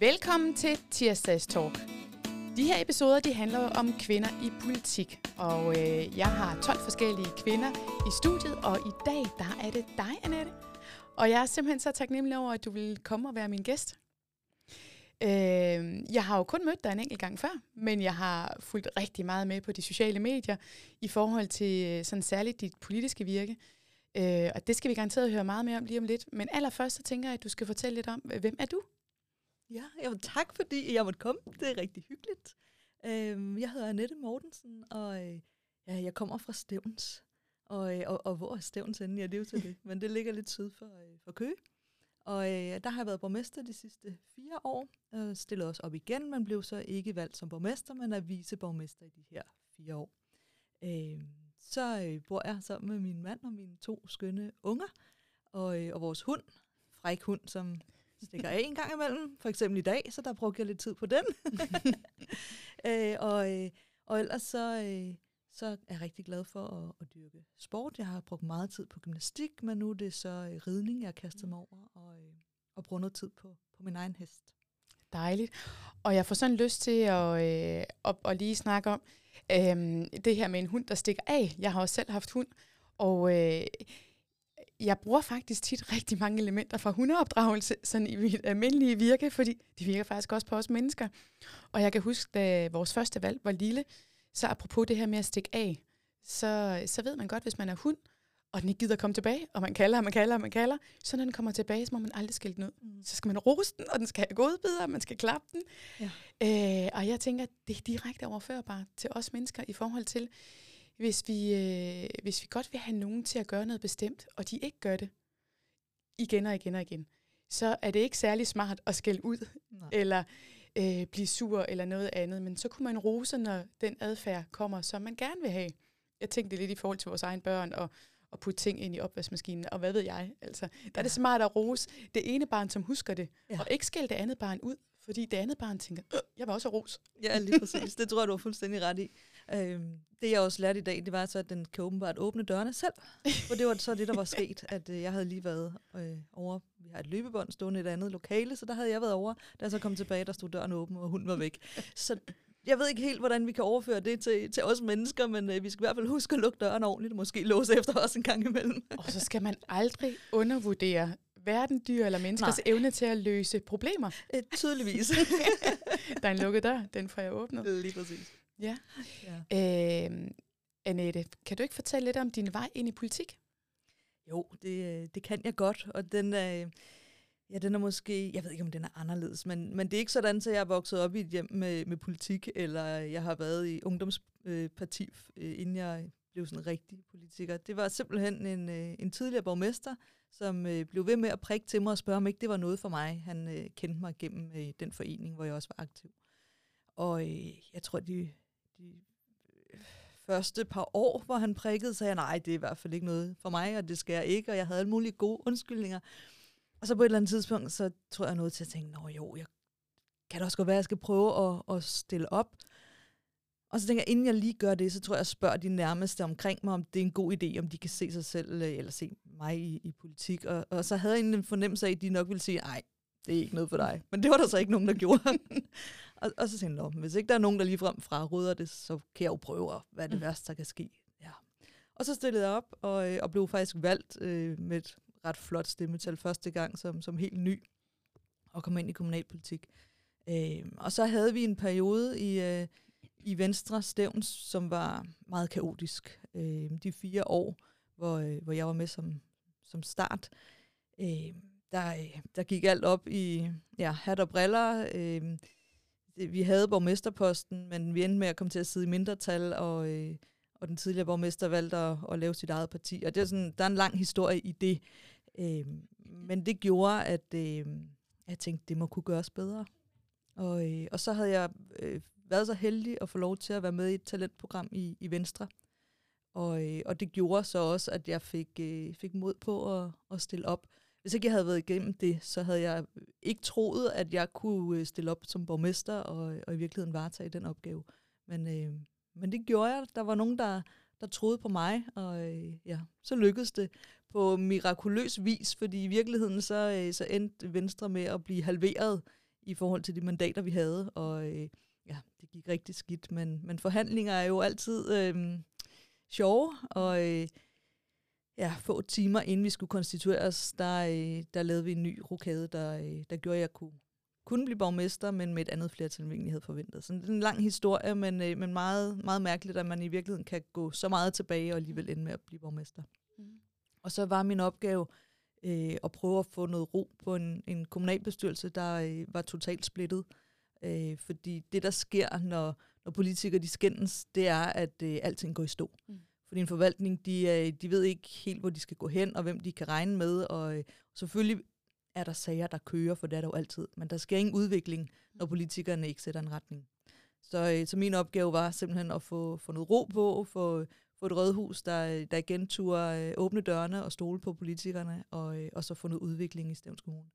Velkommen til Tirsdags Talk. De her episoder de handler om kvinder i politik, og øh, jeg har 12 forskellige kvinder i studiet, og i dag der er det dig, Annette. Og jeg er simpelthen så taknemmelig over, at du vil komme og være min gæst. Øh, jeg har jo kun mødt dig en enkelt gang før, men jeg har fulgt rigtig meget med på de sociale medier i forhold til øh, sådan særligt dit politiske virke. Øh, og det skal vi garanteret høre meget mere om lige om lidt. Men allerførst så tænker jeg, at du skal fortælle lidt om, hvem er du? Ja, jamen, tak fordi jeg måtte komme. Det er rigtig hyggeligt. Øhm, jeg hedder Annette Mortensen, og øh, ja, jeg kommer fra Stævns. Og, øh, og, og hvor er Stævns henne? Ja, det er jo til det. Men det ligger lidt syd for, øh, for Køge. Og øh, der har jeg været borgmester de sidste fire år. Øh, stillet os op igen, men blev så ikke valgt som borgmester, men er viceborgmester i de her fire år. Øh, så øh, bor jeg sammen med min mand og mine to skønne unger, og, øh, og vores hund, fræk hund, som stikker af en gang imellem, for eksempel i dag, så der brugte jeg lidt tid på den. øh, og, øh, og ellers så, øh, så er jeg rigtig glad for at, at dyrke sport. Jeg har brugt meget tid på gymnastik, men nu er det så øh, ridning, jeg har kastet mig over, og, øh, og bruger noget tid på, på min egen hest. Dejligt. Og jeg får sådan lyst til at, øh, at, at lige snakke om øh, det her med en hund, der stikker af. Jeg har også selv haft hund, og øh, jeg bruger faktisk tit rigtig mange elementer fra hundeopdragelse sådan i mit almindelige virke, fordi det virker faktisk også på os mennesker. Og jeg kan huske, da vores første valg var lille, så apropos det her med at stikke af, så, så ved man godt, hvis man er hund, og den ikke gider komme tilbage, og man kalder, og man kalder, og man kalder, så når den kommer tilbage, så må man aldrig skælde den ud. Mm. Så skal man rose den, og den skal have godbidder, og man skal klappe den. Ja. Øh, og jeg tænker, det er direkte overførbart til os mennesker i forhold til, hvis vi, øh, hvis vi godt vil have nogen til at gøre noget bestemt, og de ikke gør det igen og igen og igen, så er det ikke særlig smart at skælde ud, Nej. eller øh, blive sur, eller noget andet. Men så kunne man rose, når den adfærd kommer, som man gerne vil have. Jeg tænkte lidt i forhold til vores egen børn, og, og putte ting ind i opvaskemaskinen, og hvad ved jeg. Altså, der ja. er det smart at rose det ene barn, som husker det, ja. og ikke skælde det andet barn ud, fordi det andet barn tænker, øh, jeg vil også ros. Ja, lige præcis. Det tror jeg, du har fuldstændig ret i. Øhm, det jeg også lærte i dag, det var så, at den kan åbenbart åbne dørene selv. For det var så det, der var sket, at øh, jeg havde lige været øh, over, vi har et løbebånd stående i et andet lokale, så der havde jeg været over. Da jeg så kom tilbage, der stod døren åben, og hunden var væk. Så jeg ved ikke helt, hvordan vi kan overføre det til, til os mennesker, men øh, vi skal i hvert fald huske at lukke døren ordentligt, og måske låse efter os en gang imellem. og så skal man aldrig undervurdere hverken dyr eller menneskers Nej. evne til at løse problemer. Øh, tydeligvis. der er en lukket dør, den får jeg åbnet. Lige præcis. Ja. ja. Øh, Annette, kan du ikke fortælle lidt om din vej ind i politik? Jo, det, øh, det kan jeg godt, og den er, ja, den er måske, jeg ved ikke, om den er anderledes, men, men det er ikke sådan, at jeg er vokset op i et hjem med, med politik, eller jeg har været i ungdomsparti, øh, inden jeg blev sådan en rigtig politiker. Det var simpelthen en, øh, en tidligere borgmester, som øh, blev ved med at prikke til mig og spørge, om ikke det var noget for mig. Han øh, kendte mig gennem øh, den forening, hvor jeg også var aktiv. Og øh, jeg tror, de, de øh, første par år, hvor han prikkede, sagde jeg, nej, det er i hvert fald ikke noget for mig, og det skal jeg ikke, og jeg havde alle mulige gode undskyldninger. Og så på et eller andet tidspunkt, så tror jeg noget til at tænke, nå jo, jeg kan det også godt være, at jeg skal prøve at, at stille op. Og så tænker jeg, inden jeg lige gør det, så tror jeg, jeg spørger de nærmeste omkring mig, om det er en god idé, om de kan se sig selv, øh, eller se mig i, i politik. Og, og så havde jeg en fornemmelse af, at de nok ville sige, nej, det er ikke noget for dig. Men det var der så ikke nogen, der gjorde. og, og så tænkte jeg, hvis ikke der er nogen, der ligefrem fraråder det, så kan jeg jo prøve, hvad det mm. værste, der kan ske. Ja. Og så stillede jeg op, og, øh, og blev faktisk valgt øh, med et ret flot stemmetal første gang, som, som helt ny, og kom ind i kommunalpolitik. Øh, og så havde vi en periode i, øh, i Venstre Stævns, som var meget kaotisk. Øh, de fire år, hvor, øh, hvor jeg var med som, som start. Øh, der, der gik alt op i ja, hat og briller. Øh, Øh, vi havde borgmesterposten, men vi endte med at komme til at sidde i mindretal, og, øh, og den tidligere borgmester valgte at, at lave sit eget parti. Og det er sådan, der er en lang historie i det. Øh, men det gjorde, at øh, jeg tænkte, det må kunne gøres bedre. Og, øh, og så havde jeg øh, været så heldig at få lov til at være med i et talentprogram i, i Venstre. Og, øh, og det gjorde så også, at jeg fik, øh, fik mod på at, at stille op. Hvis ikke jeg havde været igennem det, så havde jeg ikke troet, at jeg kunne øh, stille op som borgmester og, og i virkeligheden varetage den opgave. Men, øh, men det gjorde jeg. Der var nogen, der, der troede på mig, og øh, ja, så lykkedes det på mirakuløs vis, fordi i virkeligheden så, øh, så endte Venstre med at blive halveret i forhold til de mandater, vi havde, og øh, ja, det gik rigtig skidt, men, men forhandlinger er jo altid øh, sjove, og øh, ja, få timer inden vi skulle konstitueres, der, øh, der lavede vi en ny rokade, der, øh, der gjorde, at jeg kunne, kunne blive borgmester, men med et andet flertal, end vi egentlig havde forventet. Så det er en lang historie, men, øh, men meget, meget mærkeligt, at man i virkeligheden kan gå så meget tilbage og alligevel ende med at blive borgmester. Mm. Og så var min opgave øh, at prøve at få noget ro på en, en kommunalbestyrelse, der øh, var totalt splittet. Øh, fordi det, der sker, når, når politikere de skændes, det er, at øh, alting går i stå. Mm. Fordi en forvaltning, de, øh, de ved ikke helt, hvor de skal gå hen, og hvem de kan regne med. Og øh, selvfølgelig er der sager, der kører, for det er der jo altid. Men der sker ingen udvikling, når politikerne ikke sætter en retning. Så, øh, så min opgave var simpelthen at få, få noget ro på, få, få et rådhus, der, der igen turde åbne dørene og stole på politikerne, og, og så få noget udvikling i Stævns Kommune.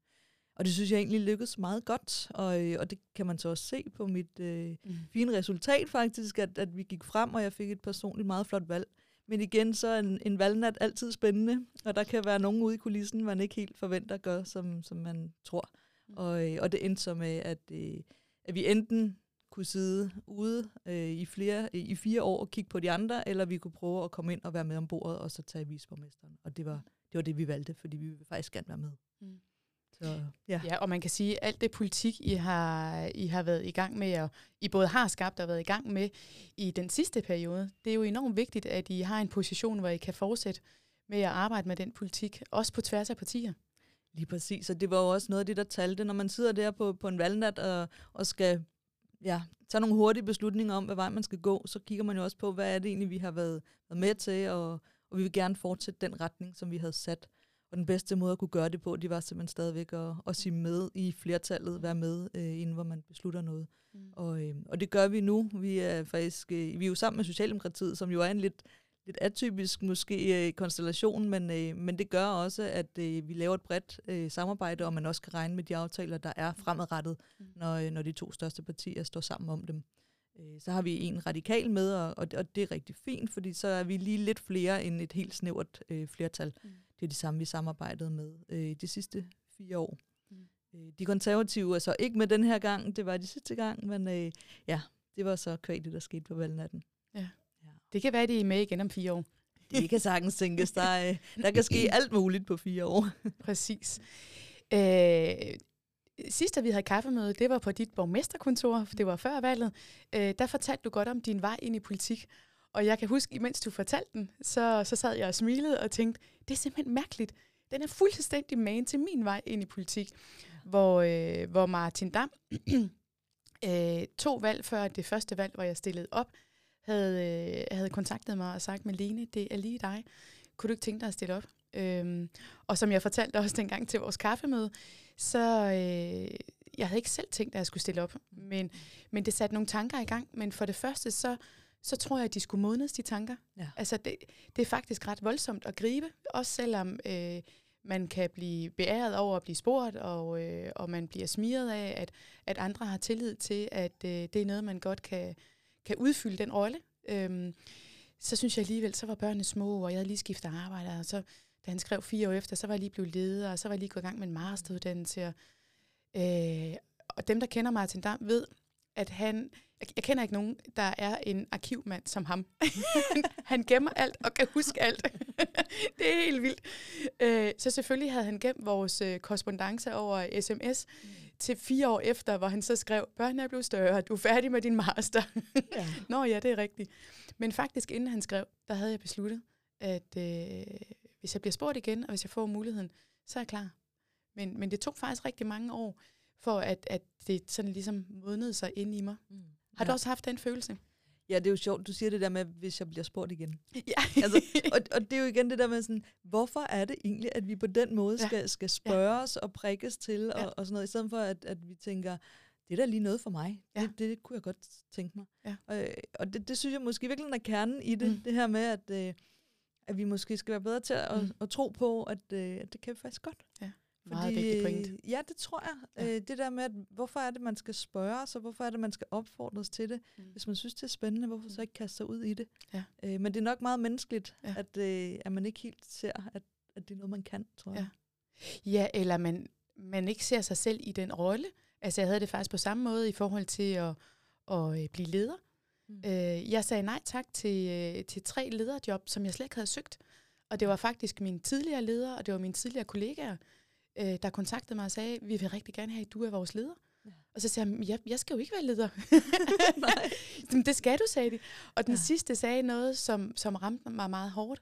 Og det synes jeg egentlig lykkedes meget godt, og, og det kan man så også se på mit øh, mm. fine resultat faktisk, at, at vi gik frem, og jeg fik et personligt meget flot valg. Men igen, så er en, en valgnat altid spændende, og der kan være nogen ude i kulissen, man ikke helt forventer gør, som, som man tror. Mm. Og, øh, og det endte så med, at, øh, at vi enten kunne sidde ude øh, i, flere, i fire år og kigge på de andre, eller vi kunne prøve at komme ind og være med om bordet, og så tage visborgmesteren. Og det var, det var det, vi valgte, fordi vi ville faktisk gerne være med. Mm. Så, ja. ja, og man kan sige, at alt det politik, I har, I har været i gang med, og I både har skabt og været i gang med i den sidste periode, det er jo enormt vigtigt, at I har en position, hvor I kan fortsætte med at arbejde med den politik, også på tværs af partier. Lige præcis, og det var jo også noget af det, der talte, når man sidder der på, på en valgnat og, og skal ja, tage nogle hurtige beslutninger om, hvad vej man skal gå, så kigger man jo også på, hvad er det egentlig, vi har været, været med til, og, og vi vil gerne fortsætte den retning, som vi havde sat. Og den bedste måde at kunne gøre det på, det var simpelthen stadigvæk at, at sige med i flertallet, være med, øh, inden hvor man beslutter noget. Mm. Og, øh, og det gør vi nu. Vi er faktisk øh, vi er jo sammen med Socialdemokratiet, som jo er en lidt, lidt atypisk måske øh, konstellation, men, øh, men det gør også, at øh, vi laver et bredt øh, samarbejde, og man også kan regne med de aftaler, der er fremadrettet, mm. når, øh, når de to største partier står sammen om dem. Øh, så har vi en radikal med, og, og, og det er rigtig fint, fordi så er vi lige lidt flere end et helt snævert øh, flertal. Mm. Det er det samme, vi samarbejdede med øh, de sidste fire år. Mm. Øh, de konservative er så ikke med den her gang, det var de sidste gang, men øh, ja, det var så kvæg det, der skete på valgnatten. Ja. ja. Det kan være, at de er med igen om fire år. Det kan sagtens tænkes. Der, øh, der kan ske alt muligt på fire år. Præcis. Øh, sidst, vi havde kaffemøde, det var på dit borgmesterkontor, for det var før valget. Øh, der fortalte du godt om din vej ind i politik. Og jeg kan huske, imens du fortalte den, så, så sad jeg og smilede og tænkte, det er simpelthen mærkeligt. Den er fuldstændig man til min vej ind i politik, hvor, øh, hvor Martin Dam, øh, to valg før det første valg, hvor jeg stillede op, havde, øh, havde kontaktet mig og sagt, Malene, det er lige dig. Kunne du ikke tænke dig at stille op? Øhm, og som jeg fortalte også dengang til vores kaffemøde, så øh, jeg havde ikke selv tænkt, at jeg skulle stille op. Men, men det satte nogle tanker i gang. Men for det første, så, så tror jeg, at de skulle modnes, de tanker. Ja. Altså, det, det er faktisk ret voldsomt at gribe, også selvom øh, man kan blive beæret over at blive spurgt, og, øh, og man bliver smiret af, at, at andre har tillid til, at øh, det er noget, man godt kan, kan udfylde den rolle. Øhm, så synes jeg alligevel, så var børnene små, og jeg havde lige skiftet arbejde, og så da han skrev fire år efter, så var jeg lige blevet leder, og så var jeg lige gået i gang med en masteruddannelse. Og, øh, og dem, der kender Martin Dam, ved, at han... Jeg, kender ikke nogen, der er en arkivmand som ham. han gemmer alt og kan huske alt. det er helt vildt. Øh, så selvfølgelig havde han gemt vores øh, korrespondence over sms mm. til fire år efter, hvor han så skrev, børnene er blevet større, du er færdig med din master. ja. Nå ja, det er rigtigt. Men faktisk inden han skrev, der havde jeg besluttet, at øh, hvis jeg bliver spurgt igen, og hvis jeg får muligheden, så er jeg klar. Men, men det tog faktisk rigtig mange år, for at, at det sådan ligesom modnede sig ind i mig. Mm. Har du også haft den følelse? Ja, det er jo sjovt, du siger det der med, hvis jeg bliver spurgt igen. Ja. altså, og, og det er jo igen det der med sådan, hvorfor er det egentlig, at vi på den måde ja. skal, skal spørges ja. og prikkes til, og, ja. og sådan noget, i stedet for at, at vi tænker, det er da lige noget for mig. Ja. Det, det kunne jeg godt tænke mig. Ja. Og, og det, det synes jeg måske virkelig er kernen i det, mm. det her med, at, øh, at vi måske skal være bedre til at, mm. at tro på, at, øh, at det kan vi faktisk godt. Ja. Meget vigtig point. Ja, det tror jeg. Ja. Øh, det der med, at hvorfor er det, man skal spørge sig, hvorfor er det, man skal opfordres til det. Mm. Hvis man synes, det er spændende, hvorfor så ikke kaste sig ud i det? Ja. Øh, men det er nok meget menneskeligt, ja. at, øh, at man ikke helt ser, at, at det er noget, man kan, tror jeg. Ja, ja eller man, man ikke ser sig selv i den rolle. Altså jeg havde det faktisk på samme måde i forhold til at, at øh, blive leder. Mm. Øh, jeg sagde nej tak til, øh, til tre lederjob, som jeg slet ikke havde søgt. Og det var faktisk min tidligere leder, og det var mine tidligere kollegaer, øh, der kontaktede mig og sagde, vi vil rigtig gerne have, at du er vores leder. Ja. Og så sagde jeg, jeg, jeg skal jo ikke være leder. Nej. det skal du, sagde de. Og den ja. sidste sagde noget, som, som ramte mig meget hårdt.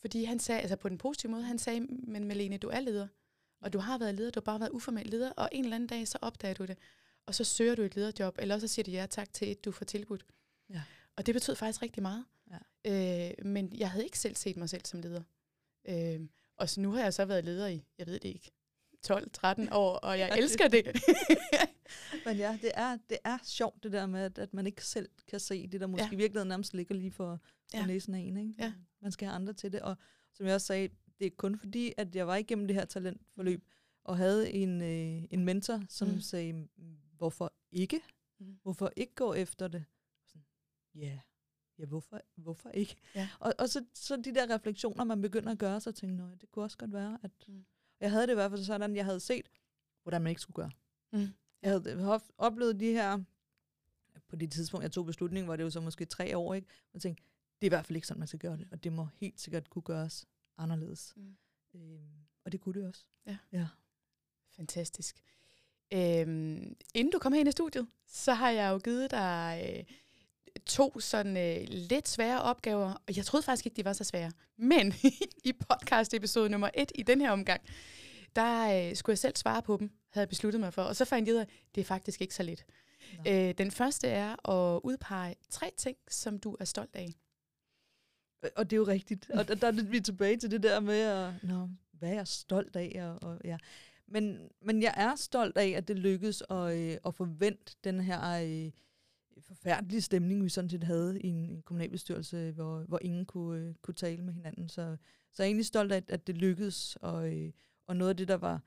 Fordi han sagde, altså på den positive måde, han sagde, men Malene, du er leder. Og du har været leder, du har bare været uformel leder, og en eller anden dag, så opdager du det. Og så søger du et lederjob, eller så siger du ja tak til et, du får tilbudt. Ja. Og det betød faktisk rigtig meget. Ja. Øh, men jeg havde ikke selv set mig selv som leder. Øh, og så nu har jeg så været leder i, jeg ved det ikke, 12-13 år, og jeg elsker det. Men ja, det er, det er sjovt det der med, at, at man ikke selv kan se det, der måske ja. i virkeligheden nærmest ligger lige for, for ja. næsen af en. Ikke? Ja. Man skal have andre til det. Og som jeg også sagde, det er kun fordi, at jeg var igennem det her talentforløb, og havde en, øh, en mentor, som mm. sagde, hvorfor ikke? Mm. Hvorfor ikke gå efter det? Ja, yeah. ja hvorfor, hvorfor ikke? Ja. Og, og så, så de der refleksioner, man begynder at gøre, så tænkte jeg, det kunne også godt være, at... Mm. Jeg havde det i hvert fald sådan, jeg havde set, hvordan man ikke skulle gøre. Mm. Jeg havde oplevet de her, på det tidspunkt, jeg tog beslutningen, var det jo så måske tre år, ikke? Og tænkte, det er i hvert fald ikke sådan, man skal gøre det, og det må helt sikkert kunne gøres anderledes. Mm. Øhm, og det kunne det også. Ja. ja. Fantastisk. Øhm, inden du kom ind i studiet, så har jeg jo givet dig øh, to sådan øh, lidt svære opgaver, og jeg troede faktisk ikke, de var så svære. Men i podcast episode nummer et i den her omgang, der øh, skulle jeg selv svare på dem, havde jeg besluttet mig for. Og så fandt jeg ud af, at det er faktisk ikke så lidt. Øh, den første er at udpege tre ting, som du er stolt af. Og det er jo rigtigt. Og der, der er vi tilbage til det der med, at, Nå, hvad er jeg stolt af? Og, og, ja. men, men jeg er stolt af, at det lykkedes at, øh, at forvente den her øh, forfærdelige stemning, vi sådan set havde i en, en kommunalbestyrelse, hvor, hvor ingen kunne, øh, kunne tale med hinanden. Så, så jeg er egentlig stolt af, at det lykkedes, og, øh, og noget af det, der var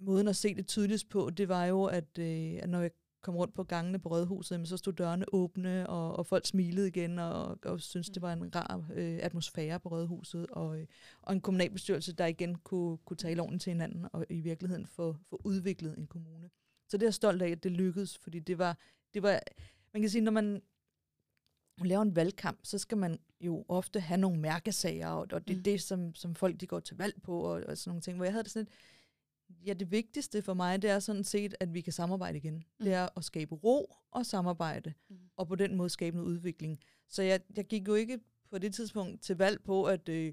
måden at se det tydeligst på, det var jo, at, øh, at når jeg kom rundt på gangene på Rødhuset, så stod dørene åbne, og, og folk smilede igen, og, og syntes, det var en rar øh, atmosfære på Rødhuset, og, øh, og en kommunalbestyrelse, der igen kunne, kunne tale ordentligt til hinanden, og i virkeligheden få, få udviklet en kommune. Så det er jeg stolt af, at det lykkedes, fordi det var, det var, man kan sige, når man laver en valgkamp, så skal man jo ofte have nogle mærkesager, og, og det er mm. det, som, som folk de går til valg på, og, og sådan nogle ting, hvor jeg havde det sådan lidt, Ja, det vigtigste for mig, det er sådan set, at vi kan samarbejde igen. Mm. Det er at skabe ro og samarbejde, mm. og på den måde skabe noget udvikling. Så jeg, jeg gik jo ikke på det tidspunkt til valg på, at øh,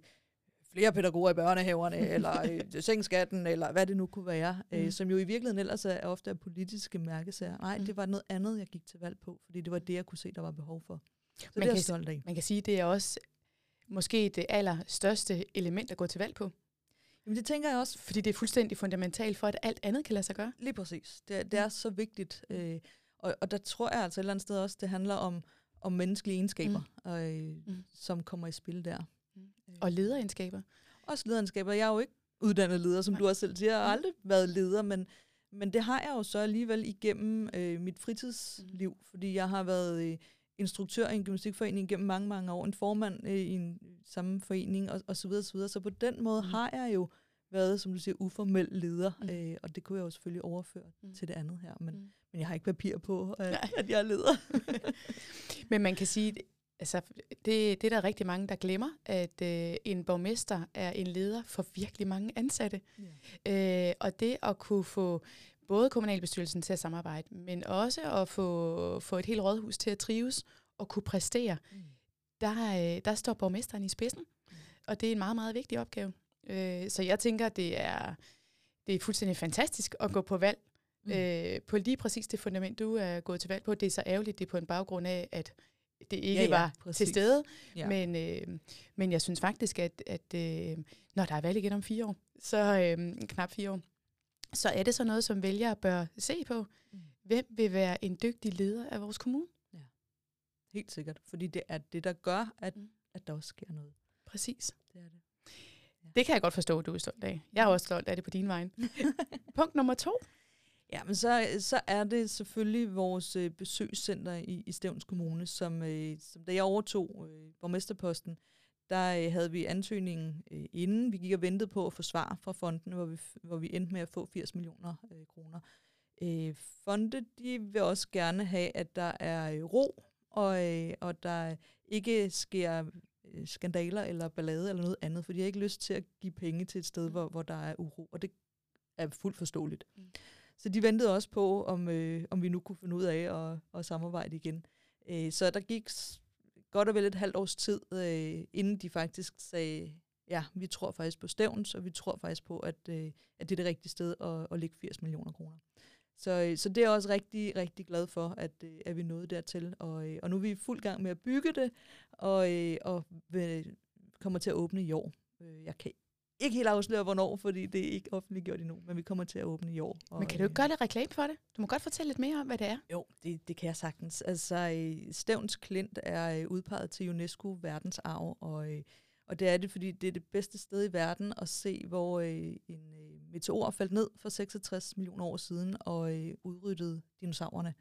flere pædagoger i børnehaverne, eller øh, sengskatten, eller hvad det nu kunne være, øh, mm. øh, som jo i virkeligheden ellers er ofte er politiske mærkesager. Nej, mm. det var noget andet, jeg gik til valg på, fordi det var det, jeg kunne se, der var behov for. Så man det er jeg stolt af. Man kan sige, det er også måske det allerstørste element at gå til valg på. Jamen det tænker jeg også. Fordi det er fuldstændig fundamentalt for, at alt andet kan lade sig gøre. Lige præcis. Det, det er så vigtigt. Øh, og, og der tror jeg altså et eller andet sted også, det handler om, om menneskelige egenskaber, mm. øh, mm. som kommer i spil der. Mm. Og lederegenskaber. Også lederegenskaber. Jeg er jo ikke uddannet leder, som Nej. du også selv siger. Jeg har mm. aldrig været leder, men, men det har jeg jo så alligevel igennem øh, mit fritidsliv, mm. fordi jeg har været øh, instruktør i en gymnastikforening gennem mange, mange år, en formand øh, i en samme forening, og, og så videre, så videre. Så på den måde mm. har jeg jo været, som du siger, uformel leder, mm. øh, og det kunne jeg jo selvfølgelig overføre mm. til det andet her, men, mm. men jeg har ikke papir på, at, at jeg er leder. men man kan sige, altså, det, det er der rigtig mange, der glemmer, at øh, en borgmester er en leder for virkelig mange ansatte. Yeah. Øh, og det at kunne få både kommunalbestyrelsen til at samarbejde, men også at få, få et helt rådhus til at trives og kunne præstere, mm. der, øh, der står borgmesteren i spidsen. Mm. Og det er en meget, meget vigtig opgave. Øh, så jeg tænker, det er, det er fuldstændig fantastisk at gå på valg mm. øh, på lige præcis det fundament, du er gået til valg på. Det er så ærgerligt, det er på en baggrund af, at det ikke ja, ja, var præcis. til stede. Ja. Men, øh, men jeg synes faktisk, at, at øh, når der er valg igen om fire år, så øh, knap fire år, så er det så noget, som vælgere bør se på. Mm. Hvem vil være en dygtig leder af vores kommune? Ja, helt sikkert. Fordi det er det, der gør, at, mm. at der også sker noget. Præcis. Det er det. Ja. Det kan jeg godt forstå, at du er stolt af. Jeg er også stolt af det på din vej. Punkt nummer to. Ja, men så, så er det selvfølgelig vores øh, besøgscenter i, i Stævns Kommune, som, øh, som da jeg overtog øh, borgmesterposten, der øh, havde vi ansøgningen øh, inden. Vi gik og ventede på at få svar fra fonden, hvor vi, hvor vi endte med at få 80 millioner øh, kroner. Øh, fonde, de vil også gerne have, at der er øh, ro, og, øh, og der ikke sker øh, skandaler eller ballade eller noget andet, for de har ikke lyst til at give penge til et sted, hvor, hvor der er uro, og det er fuldt forståeligt. Mm. Så de ventede også på, om, øh, om vi nu kunne finde ud af at, at samarbejde igen. Øh, så der gik godt og vel et halvt års tid, øh, inden de faktisk sagde, ja, vi tror faktisk på stævns, og vi tror faktisk på, at, øh, at det er det rigtige sted at, at lægge 80 millioner kroner. Så, øh, så det er jeg også rigtig, rigtig glad for, at, øh, at vi nåede dertil. Og, øh, og nu er vi i fuld gang med at bygge det, og, og kommer til at åbne i år. Jeg kan ikke helt afsløre, hvornår, fordi det er ikke offentliggjort endnu, men vi kommer til at åbne i år. Og, men kan du ikke gøre lidt reklame for det? Du må godt fortælle lidt mere om, hvad det er. Jo, det, det kan jeg sagtens. Altså, Stævns Klint er udpeget til UNESCO verdensarv, og, og det er det, fordi det er det bedste sted i verden at se, hvor en meteor faldt ned for 66 millioner år siden og øh, udryddede dinosaurerne.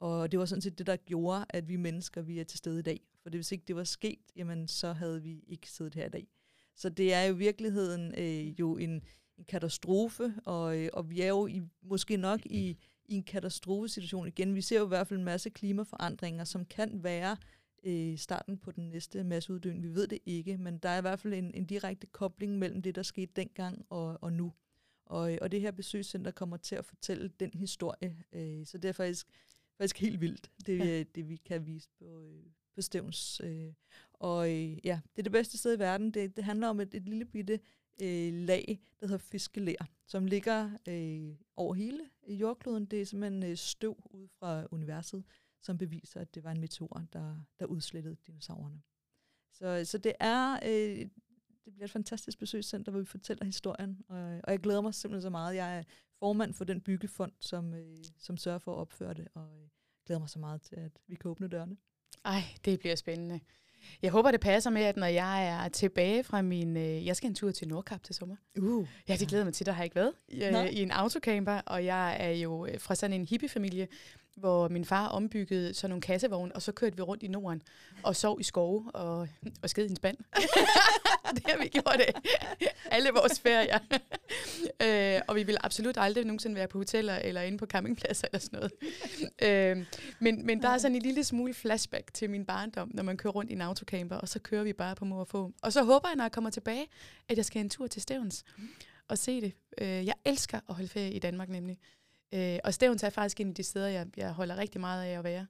Og det var sådan set det, der gjorde, at vi mennesker vi er til stede i dag. For det, hvis ikke det var sket, jamen, så havde vi ikke siddet her i dag. Så det er jo i virkeligheden øh, jo en, en katastrofe, og, øh, og vi er jo i, måske nok i, i en katastrofesituation igen. Vi ser jo i hvert fald en masse klimaforandringer, som kan være øh, starten på den næste masseuddøen. Vi ved det ikke, men der er i hvert fald en, en direkte kobling mellem det, der skete dengang og, og nu. Og, og det her besøgscenter kommer til at fortælle den historie. Øh, så det er faktisk, faktisk helt vildt, det, ja. det vi kan vise på, øh, på Stævns. Øh. Og øh, ja, det er det bedste sted i verden. Det, det handler om et, et lille bitte øh, lag, der hedder fiskelær, som ligger øh, over hele øh, jordkloden. Det er simpelthen øh, støv ud fra universet, som beviser, at det var en meteor, der, der udslettede dinosaurerne. Så, så det er øh, det bliver et fantastisk besøgscenter, hvor vi fortæller historien, og, og jeg glæder mig simpelthen så meget. Jeg er formand for den byggefond, som, øh, som sørger for at opføre det, og øh, glæder mig så meget til, at vi kan åbne dørene. Ej, det bliver spændende. Jeg håber, det passer med, at når jeg er tilbage fra min... Øh, jeg skal en tur til Nordkap til sommer. Uh. Ja, det glæder mig til. Der har jeg ikke været øh, i en autocamper, og jeg er jo øh, fra sådan en hippiefamilie, hvor min far ombyggede sådan nogle kassevogne, og så kørte vi rundt i Norden og sov i skove og, og sked i en spand. det har vi gjort det. Alle vores ferier. øh, og vi vil absolut aldrig nogensinde være på hoteller eller inde på campingpladser eller sådan noget. øh, men, men der er sådan en lille smule flashback til min barndom, når man kører rundt i en autocamper, og så kører vi bare på mor og få. Og så håber jeg, når jeg kommer tilbage, at jeg skal en tur til Stævns og se det. Øh, jeg elsker at holde ferie i Danmark nemlig. Øh, og Stævns er faktisk en af de steder, jeg, jeg holder rigtig meget af at være.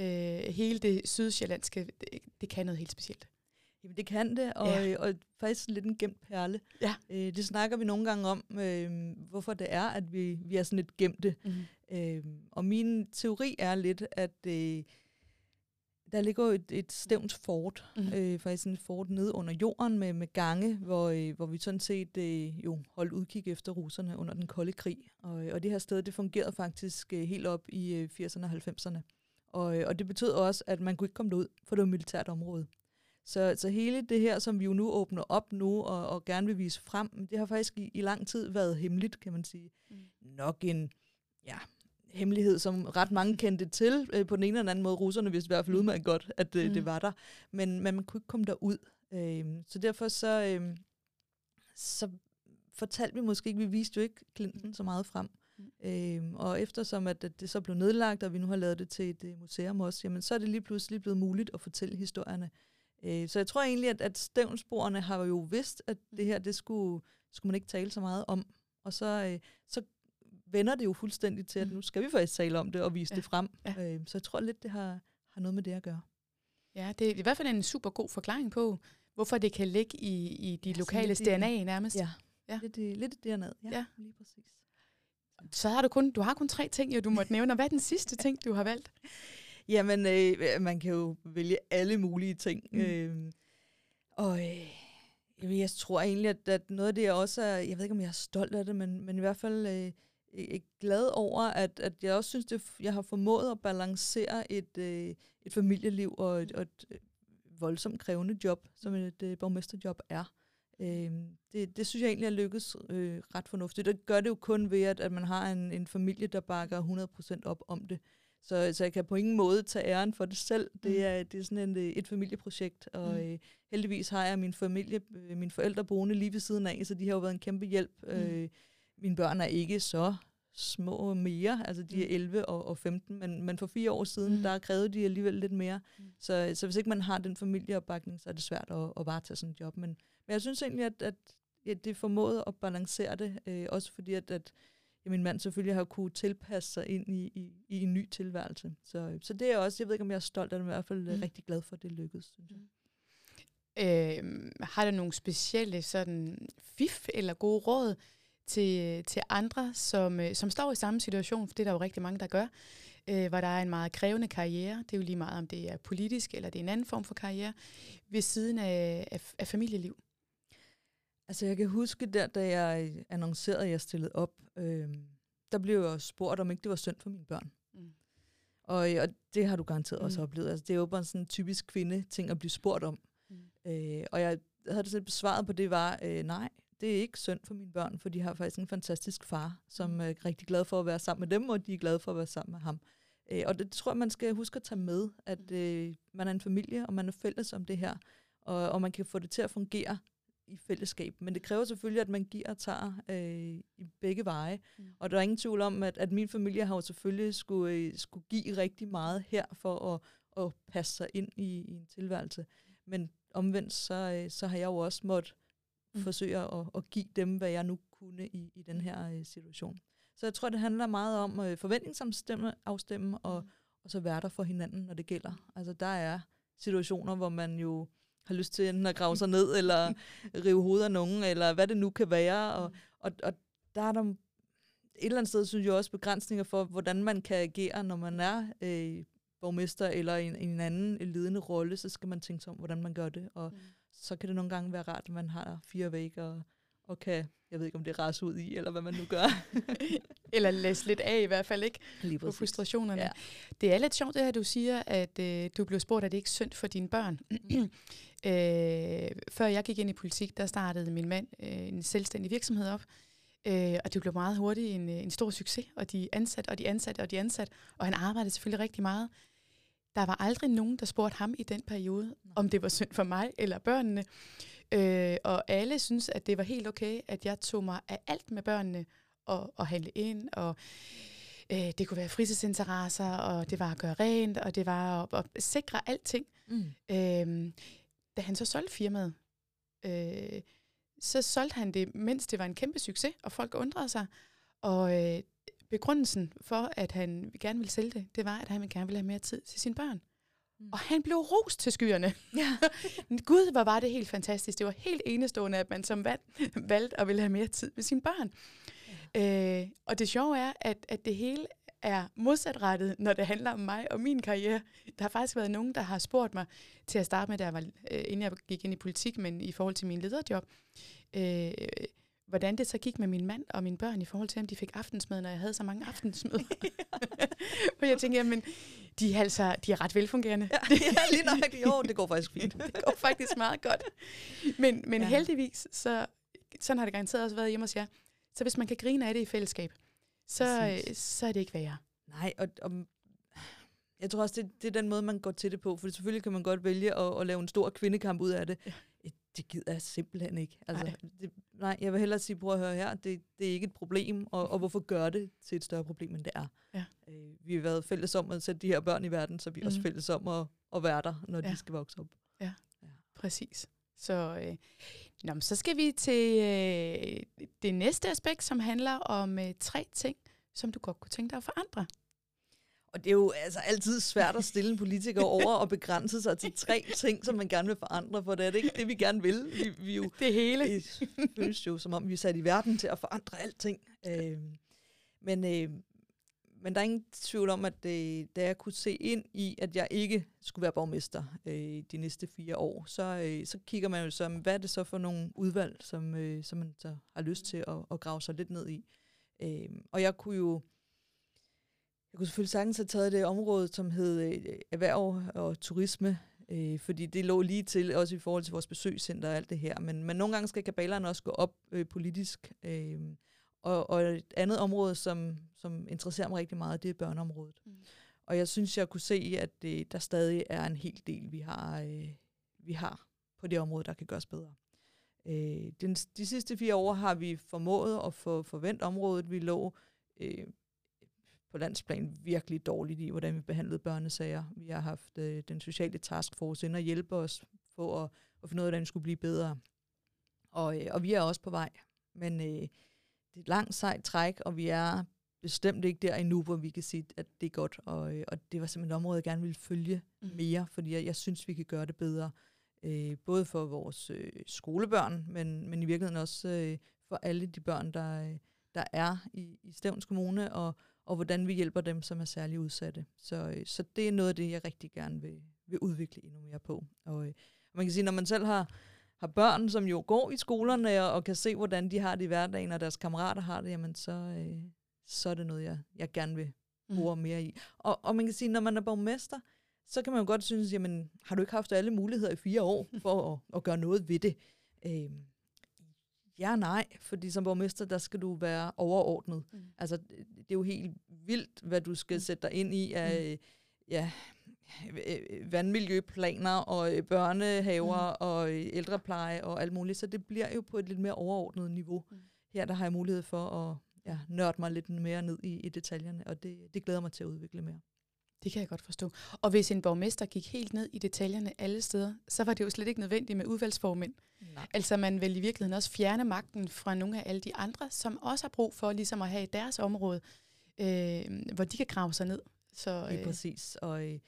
Øh, hele det sydsjællandske, det, det kan noget helt specielt. Jamen det kan det, og, ja. og faktisk lidt en gemt perle. Ja. Øh, det snakker vi nogle gange om, øh, hvorfor det er, at vi, vi er sådan lidt gemte. Mm. Øh, og min teori er lidt, at øh, der ligger jo et, et stævnt fort, mm. øh, faktisk en fort nede under jorden med, med gange, hvor, øh, hvor vi sådan set øh, jo holdt udkig efter russerne under den kolde krig. Og, og det her sted, det fungerede faktisk øh, helt op i øh, 80'erne og 90'erne. Og, øh, og det betød også, at man kunne ikke komme derud, for det var et militært område. Så, så hele det her, som vi jo nu åbner op nu og, og gerne vil vise frem, det har faktisk i, i lang tid været hemmeligt, kan man sige. Mm. Nok en, ja, hemmelighed, som ret mange kendte til. Øh, på den ene eller anden måde, russerne vidste i hvert fald mm. udmærket godt, at øh, mm. det var der. Men, men man kunne ikke komme derud. Øh, så derfor så, øh, så fortalte vi måske ikke, vi viste jo ikke Clinton så meget frem. Mm. Øh, og eftersom at, at det så blev nedlagt, og vi nu har lavet det til et uh, museum også, jamen så er det lige pludselig blevet muligt at fortælle historierne. Øh, så jeg tror egentlig, at, at stævnsborerne har jo vidst, at det her, det skulle, skulle man ikke tale så meget om. Og så, øh, så vender det jo fuldstændig til, at mm. nu skal vi faktisk tale om det og vise ja. det frem. Ja. Øh, så jeg tror lidt, det har, har noget med det at gøre. Ja, det er i hvert fald en super god forklaring på, hvorfor det kan ligge i, i de ja, lokale DNA nærmest. Ja, ja. Lidt, lidt DNA. Ja, ja, lige præcis. Så har du kun, du har kun tre ting, jo, du måtte nævne. Og hvad er den sidste ting, du har valgt? Jamen, øh, man kan jo vælge alle mulige ting. Mm. Øh, og øh, jeg tror egentlig, at, at noget af det, jeg også er, jeg ved ikke, om jeg er stolt af det, men, men i hvert fald øh, glad over, at, at jeg også synes, at jeg har formået at balancere et, øh, et familieliv og et, og et øh, voldsomt krævende job, som et øh, borgmesterjob er. Øh, det, det synes jeg egentlig er lykkedes øh, ret fornuftigt. Det gør det jo kun ved, at, at man har en, en familie, der bakker 100% op om det. Så, så jeg kan på ingen måde tage æren for det selv. Det mm. er, det er sådan en, øh, et familieprojekt, og mm. øh, heldigvis har jeg min familie, mine forældre boende lige ved siden af, så de har jo været en kæmpe hjælp. Mm. Øh, mine børn er ikke så små mere, altså de er 11 Mm. og, og 15, men, men for fire år siden, Mm. mm. der krævede de alligevel lidt mere. Mm. Mm. Så, så hvis ikke man har den familieopbakning, så er det svært at, at varetage sådan et job. Men, men jeg synes egentlig, at, at ja, det formåede at balancere det, øh, også fordi at, at ja, min mand selvfølgelig har kunne tilpasse sig ind i, i, i en ny tilværelse. Så, så det er også, jeg ved ikke, om jeg er stolt af det, men i hvert fald Mm. mm. rigtig glad for, at det lykkedes, synes jeg. Øh, har du nogle specielle sådan fif eller gode råd til, til andre, som, øh, som står i samme situation, for det er der jo rigtig mange, der gør, øh, hvor der er en meget krævende karriere. Det er jo lige meget, om det er politisk eller det er en anden form for karriere, ved siden af, af, af familieliv. Altså jeg kan huske der, da jeg annoncerede, at jeg stillede op, øh, der blev jeg spurgt, om ikke det var synd for mine børn. Mm. Og, og det har du garanteret mm. også oplevet. Altså, det er jo bare sådan en typisk kvinde-ting at blive spurgt om. Mm. Øh, og jeg havde det selv besvaret på, det var, øh, nej, det er ikke synd for mine børn, for de har faktisk en fantastisk far, som Mm. er rigtig glad for at være sammen med dem, og de er glade for at være sammen med ham. Øh, og det tror jeg, man skal huske at tage med, at øh, man er en familie, og man er fælles om det her, og, og man kan få det til at fungere i fællesskab. Men det kræver selvfølgelig, at man giver og tager øh, i begge veje. Mm. Og der er ingen tvivl om, at, at min familie har jo selvfølgelig skulle, øh, skulle give rigtig meget her for at, at passe sig ind i, i en tilværelse. Men omvendt, så, øh, så har jeg jo også måttet Mm. mm. forsøge at, at give dem, hvad jeg nu kunne i, i den her øh, situation. Så jeg tror, det handler meget om øh, forventningsafstemme afstemme, og, og så være der for hinanden, når det gælder. Altså der er situationer, hvor man jo har lyst til enten at grave sig ned, eller rive hovedet af nogen, eller hvad det nu kan være. Og, og, og der er der et eller andet sted, synes jeg også, begrænsninger for, hvordan man kan agere, når man er øh, borgmester eller en, en anden ledende rolle, så skal man tænke sig om, hvordan man gør det. Og Mm. Så kan det nogle gange være rart, at man har fire vægge og, og kan, jeg ved ikke, om det ras ud i, eller hvad man nu gør. Eller læse lidt af i hvert fald, ikke? Lige På frustrationerne. Ja. Det er lidt sjovt det her, du siger, at øh, du blev spurgt, at det ikke er synd for dine børn. øh, før jeg gik ind i politik, der startede min mand øh, en selvstændig virksomhed op. Øh, og det blev meget hurtigt en, øh, en stor succes, og de ansatte, og de ansatte, og de ansatte. Og han arbejdede selvfølgelig rigtig meget. Der var aldrig nogen, der spurgte ham i den periode, om det var synd for mig eller børnene. Øh, og alle synes, at det var helt okay, at jeg tog mig af alt med børnene, og, og handle ind, og øh, det kunne være fritidsinteresser, og det var at gøre rent, og det var at, at sikre alting. Mm. Øh, da han så solgte firmaet, øh, så solgte han det, mens det var en kæmpe succes, og folk undrede sig. Og øh, begrundelsen for, at han gerne ville sælge det, det var, at han gerne ville have mere tid til sine børn. Mm. Og han blev rost til skyerne. Ja. Gud, hvor var det helt fantastisk. Det var helt enestående, at man som valg, valgte at ville have mere tid med sine børn. Ja. Øh, og det sjove er, at, at det hele er modsatrettet, når det handler om mig og min karriere. Der har faktisk været nogen, der har spurgt mig til at starte med, da jeg var, øh, inden jeg gik ind i politik, men i forhold til min lederjob, øh, hvordan det så gik med min mand og mine børn i forhold til, om de fik aftensmad, når jeg havde så mange aftensmøder. For jeg tænker, jamen, de er, altså, de er ret velfungerende. Ja, ja, lige nok. Jo, det går faktisk fint. det går faktisk meget godt. Men, men ja. Heldigvis, så, sådan har det garanteret også været hjemme hos jer, så hvis man kan grine af det i fællesskab, så, Præcis. øh, så er det ikke værre. Nej, og, og jeg tror også, det, det er den måde, man går til det på. For selvfølgelig kan man godt vælge at, at lave en stor kvindekamp ud af det. Ja. Ja. Det gider jeg simpelthen ikke. Altså, Nej. Det, nej, jeg vil hellere sige, prøv at høre her, det, det er ikke et problem, og, og hvorfor gør det til et større problem, end det er? Ja. Øh, vi har været fælles om at sætte de her børn i verden, så vi er mm. også Mhm. fælles om at, at være der, når Ja. de skal vokse op. Præcis. Så, øh, nå, så skal vi til øh, det næste aspekt, som handler om øh, tre ting, som du godt kunne tænke dig at forandre. Og det er jo altså altid svært at stille en politiker over og begrænse sig til tre ting, som man gerne vil forandre, for det er det ikke det, vi gerne vil. Vi, vi jo Det hele. det føles jo, som om vi er sat i verden til at forandre alting. Øh, men, øh, men der er ingen tvivl om, at øh, da jeg kunne se ind i, at jeg ikke skulle være borgmester øh, de næste fire år, så, øh, så kigger man jo så, hvad er det så for nogle udvalg, som, øh, som man så har lyst til at, at grave sig lidt ned i. Øh, og jeg kunne jo jeg kunne selvfølgelig sagtens have taget det område, som hed øh, erhverv og turisme, øh, fordi det lå lige til, også i forhold til vores besøgscenter og alt det her. Men, men nogle gange skal kabalerne også gå op øh, politisk. Øh, og, og et andet område, som, som interesserer mig rigtig meget, det er børneområdet. Mm. Og jeg synes, jeg kunne se, at øh, der stadig er en hel del, vi har, øh, vi har på det område, der kan gøres bedre. Øh, den, de sidste fire år har vi formået at få forvent området. Vi lå øh, på landsplan virkelig dårligt i, hvordan vi behandlede børnesager. Vi har haft øh, den sociale taskforce ind og hjælpe os for at, at finde ud af, hvordan det skulle blive bedre. Og, øh, og vi er også på vej. Men øh, det er et langt sejt træk, og vi er bestemt ikke der endnu, hvor vi kan sige, at det er godt. Og, øh, og det var simpelthen et område, jeg gerne ville følge mm. mere, fordi jeg, jeg synes, vi kan gøre det bedre. Øh, både for vores øh, skolebørn, men, men i virkeligheden også øh, for alle de børn, der, øh, der er i, i Stævns Kommune, og, og hvordan vi hjælper dem, som er særlig udsatte. Så, øh, så det er noget af det, jeg rigtig gerne vil, vil udvikle endnu mere på. Og øh, man kan sige, når man selv har, har børn, som jo går i skolerne og, og kan se, hvordan de har det i hverdagen, og deres kammerater har det, jamen så, øh, så er det noget, jeg, jeg gerne vil bruge mm. mere i. Og, og man kan sige, når man er borgmester, så kan man jo godt synes, jamen, har du ikke haft alle muligheder i fire år for at, at gøre noget ved det? Øh, ja nej, fordi som borgmester, der skal du være overordnet. Mm. Altså, det er jo helt vildt, hvad du skal mm. sætte dig ind i af, mm. ja, vandmiljøplaner og øh, børnehaver mm. og øh, ældrepleje og alt muligt. Så det bliver jo på et lidt mere overordnet niveau. Mm. Her der har jeg mulighed for at ja, nørde mig lidt mere ned i, i detaljerne, og det, det glæder mig til at udvikle mere. Det kan jeg godt forstå. Og hvis en borgmester gik helt ned i detaljerne alle steder, så var det jo slet ikke nødvendigt med udvalgsformænd. Nej. Altså man vil i virkeligheden også fjerne magten fra nogle af alle de andre, som også har brug for ligesom at have deres område, øh, hvor de kan grave sig ned. Så, øh, ja, præcis. Og øh,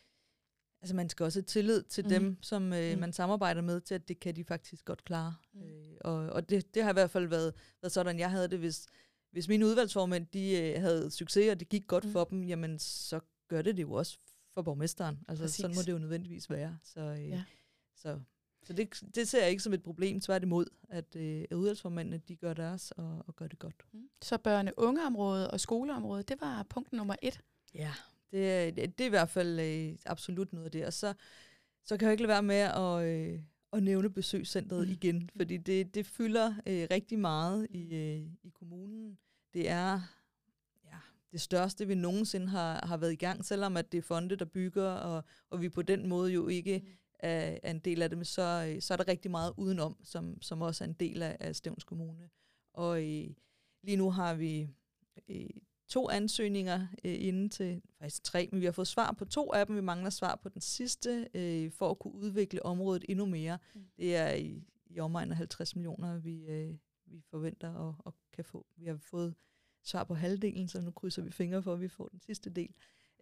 altså man skal også have tillid til mm. dem, som øh, mm. man samarbejder med, til at det kan de faktisk godt klare. Mm. Øh, og og det, det har i hvert fald været, været sådan, jeg havde det, hvis, hvis mine udvalgsformænd de, øh, havde succes, og det gik godt mm. for dem, jamen så gør det det jo også for borgmesteren. Altså Præcis. sådan må det jo nødvendigvis være. Så, øh, ja. så, så det, det ser jeg ikke som et problem, tværtimod, at øh, udvalgsformændene de gør deres og, og gør det godt. Mm. Så børne- ungeområdet og skoleområdet, det var punkt nummer et? Ja, det, det, det er i hvert fald øh, absolut noget af det. Og så, så kan jeg ikke lade være med at, øh, at nævne besøgscentret mm. igen, fordi det, det fylder øh, rigtig meget i, øh, i kommunen. Det er det største, vi nogensinde har, har været i gang, selvom at det er fonde, der bygger, og, og vi på den måde jo ikke mm. er, er en del af det, så, øh, så er der rigtig meget udenom, som, som også er en del af, af Stævns Kommune. Og øh, lige nu har vi øh, to ansøgninger øh, inden til, faktisk tre, men vi har fået svar på to af dem. Vi mangler svar på den sidste, øh, for at kunne udvikle området endnu mere. Mm. Det er i, i omegn af 50 millioner, vi, øh, vi forventer at, at kan få. Vi har fået svar på halvdelen, så nu krydser vi fingre for, at vi får den sidste del.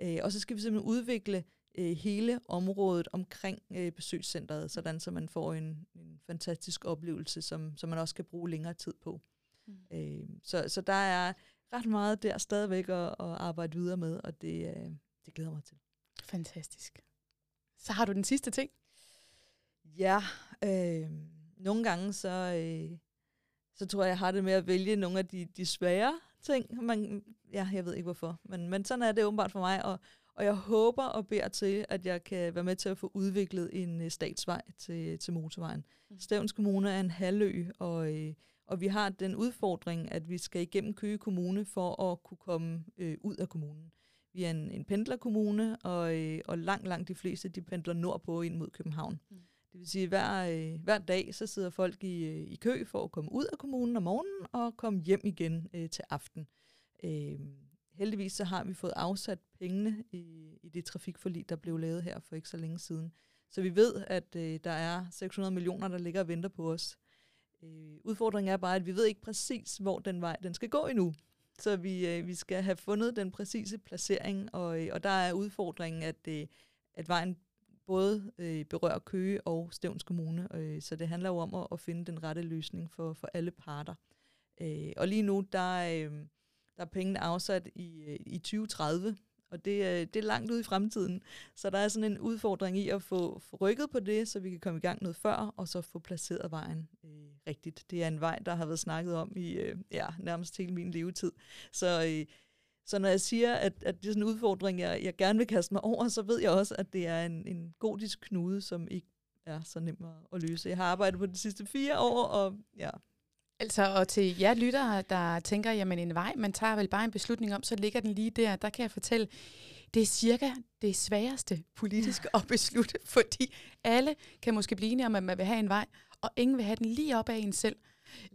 Øh, og så skal vi simpelthen udvikle øh, hele området omkring øh, besøgscentret, sådan så man får en, en fantastisk oplevelse, som, som man også kan bruge længere tid på. Mm. Øh, så, så der er ret meget der stadigvæk at, at arbejde videre med, og det, øh, det glæder mig til. Fantastisk. Så har du den sidste ting? Ja, øh, nogle gange så, øh, så tror jeg, jeg har det med at vælge nogle af de, de svære ting. Man, ja, jeg ved ikke hvorfor, men, men sådan er det åbenbart for mig, og, og jeg håber og beder til, at jeg kan være med til at få udviklet en øh, statsvej til, til motorvejen. Mm. Stævns Kommune er en halvø, og øh, og vi har den udfordring, at vi skal igennem Køge Kommune for at kunne komme øh, ud af kommunen. Vi er en, en pendlerkommune, og, øh, og langt, langt de fleste de pendler nordpå ind mod København. Mm. Det vil sige, at hver, øh, hver dag så sidder folk i, øh, i kø for at komme ud af kommunen om morgenen og komme hjem igen øh, til aften. Øh, heldigvis så har vi fået afsat pengene i, i det trafikforlig, der blev lavet her for ikke så længe siden. Så vi ved, at øh, der er 600 millioner, der ligger og venter på os. Øh, udfordringen er bare, at vi ved ikke præcis, hvor den vej den skal gå endnu. Så vi, øh, vi skal have fundet den præcise placering, og, øh, og der er udfordringen, at, øh, at vejen både øh, berører Køge og Stævns Kommune, øh, så det handler jo om at, at finde den rette løsning for, for alle parter. Øh, og lige nu, der, øh, der er pengene afsat i, øh, i 2030, og det, øh, det er langt ude i fremtiden. Så der er sådan en udfordring i at få, få rykket på det, så vi kan komme i gang noget før, og så få placeret vejen øh, rigtigt. Det er en vej, der har været snakket om i øh, ja, nærmest hele min levetid. Så, øh, så når jeg siger, at, at det er sådan en udfordring, jeg, jeg gerne vil kaste mig over, så ved jeg også, at det er en, en godisk knude, som ikke er så nem at, løse. Jeg har arbejdet på de sidste fire år, og ja, Altså, og til jer lyttere, der tænker, jamen en vej, man tager vel bare en beslutning om, så ligger den lige der. Der kan jeg fortælle, det er cirka det sværeste politisk at beslutte, fordi alle kan måske blive enige om, at man vil have en vej, og ingen vil have den lige op af en selv.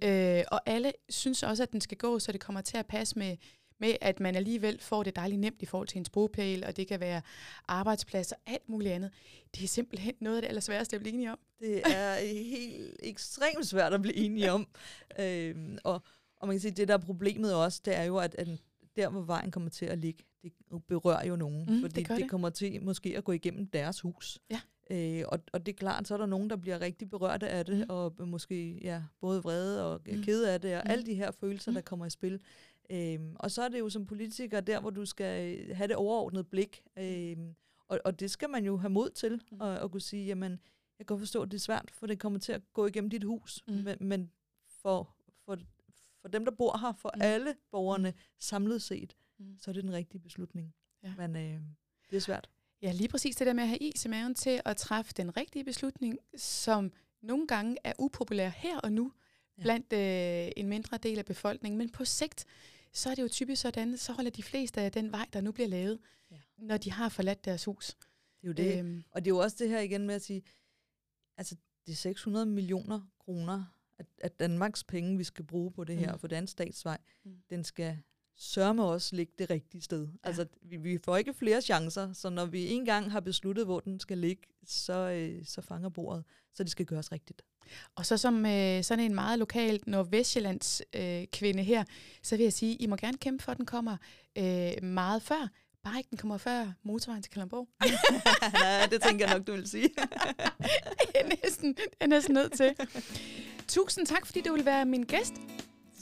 Øh, og alle synes også, at den skal gå, så det kommer til at passe med, med at man alligevel får det dejligt nemt i forhold til en bogpæl, og det kan være arbejdspladser og alt muligt andet. Det er simpelthen noget af det allersværeste at blive enige om. Det er helt ekstremt svært at blive enige om. øhm, og, og man kan sige, at det der er problemet også, det er jo, at, at der, hvor vejen kommer til at ligge, det berører jo nogen, Mm, fordi det det det. kommer til måske at gå igennem deres hus. Ja. Øh, og, og det er klart, så er der nogen, der bliver rigtig berørte af det, Mm. og måske ja, både vrede og Mm. mm. kede af det, og Mm. alle de her følelser, Mm. der kommer i spil. Øhm, og så er det jo som politiker der, hvor du skal have det overordnede blik. Øhm, og, og det skal man jo have mod til, Mm. at, at kunne sige, jamen, jeg kan godt forstå, at det er svært, for det kommer til at gå igennem dit hus. Mm. Men, men for, for, for dem, der bor her, for Mm. mm. alle borgerne samlet set, Mm. så er det den rigtige beslutning. Ja. Men øh, det er svært. Ja, lige præcis det der med at have is i maven til at træffe den rigtige beslutning, som nogle gange er upopulær her og nu Ja. ja. blandt øh, en mindre del af befolkningen. Men på sigt, så er det jo typisk sådan, så holder de fleste af den vej, der nu bliver lavet, Ja. når de har forladt deres hus. Det er jo det. Øhm, Og det er jo også det her igen med at sige, altså det er 600 millioner kroner af, af Danmarks penge, vi skal bruge på det her, Mm. for det er en statsvej. Mm. Den skal sørme også ligge det rigtige sted. Ja. Altså, vi, vi får ikke flere chancer, så når vi engang har besluttet, hvor den skal ligge, så, øh, så fanger bordet. Så det skal gøres rigtigt. Og så som øh, sådan en meget lokal Nordvestjyllands øh, kvinde her, så vil jeg sige, I må gerne kæmpe for, at den kommer øh, meget før. Bare ikke den kommer før motorvejen til Kalamborg. Nej, det tænker jeg nok, du vil sige. det er næsten, det er næsten nødt til. Tusind tak, fordi du vil være min gæst.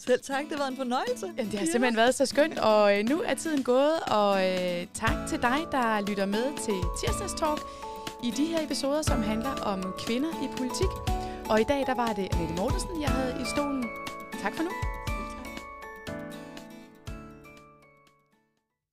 Selv tak, det har været en fornøjelse. Jamen, det har simpelthen været så skønt, og øh, nu er tiden gået, og øh, tak til dig, der lytter med til Tirsdagstalk i de her episoder, som handler om kvinder i politik. Og i dag, der var det Annette Mortensen, jeg havde i stolen. Tak for nu.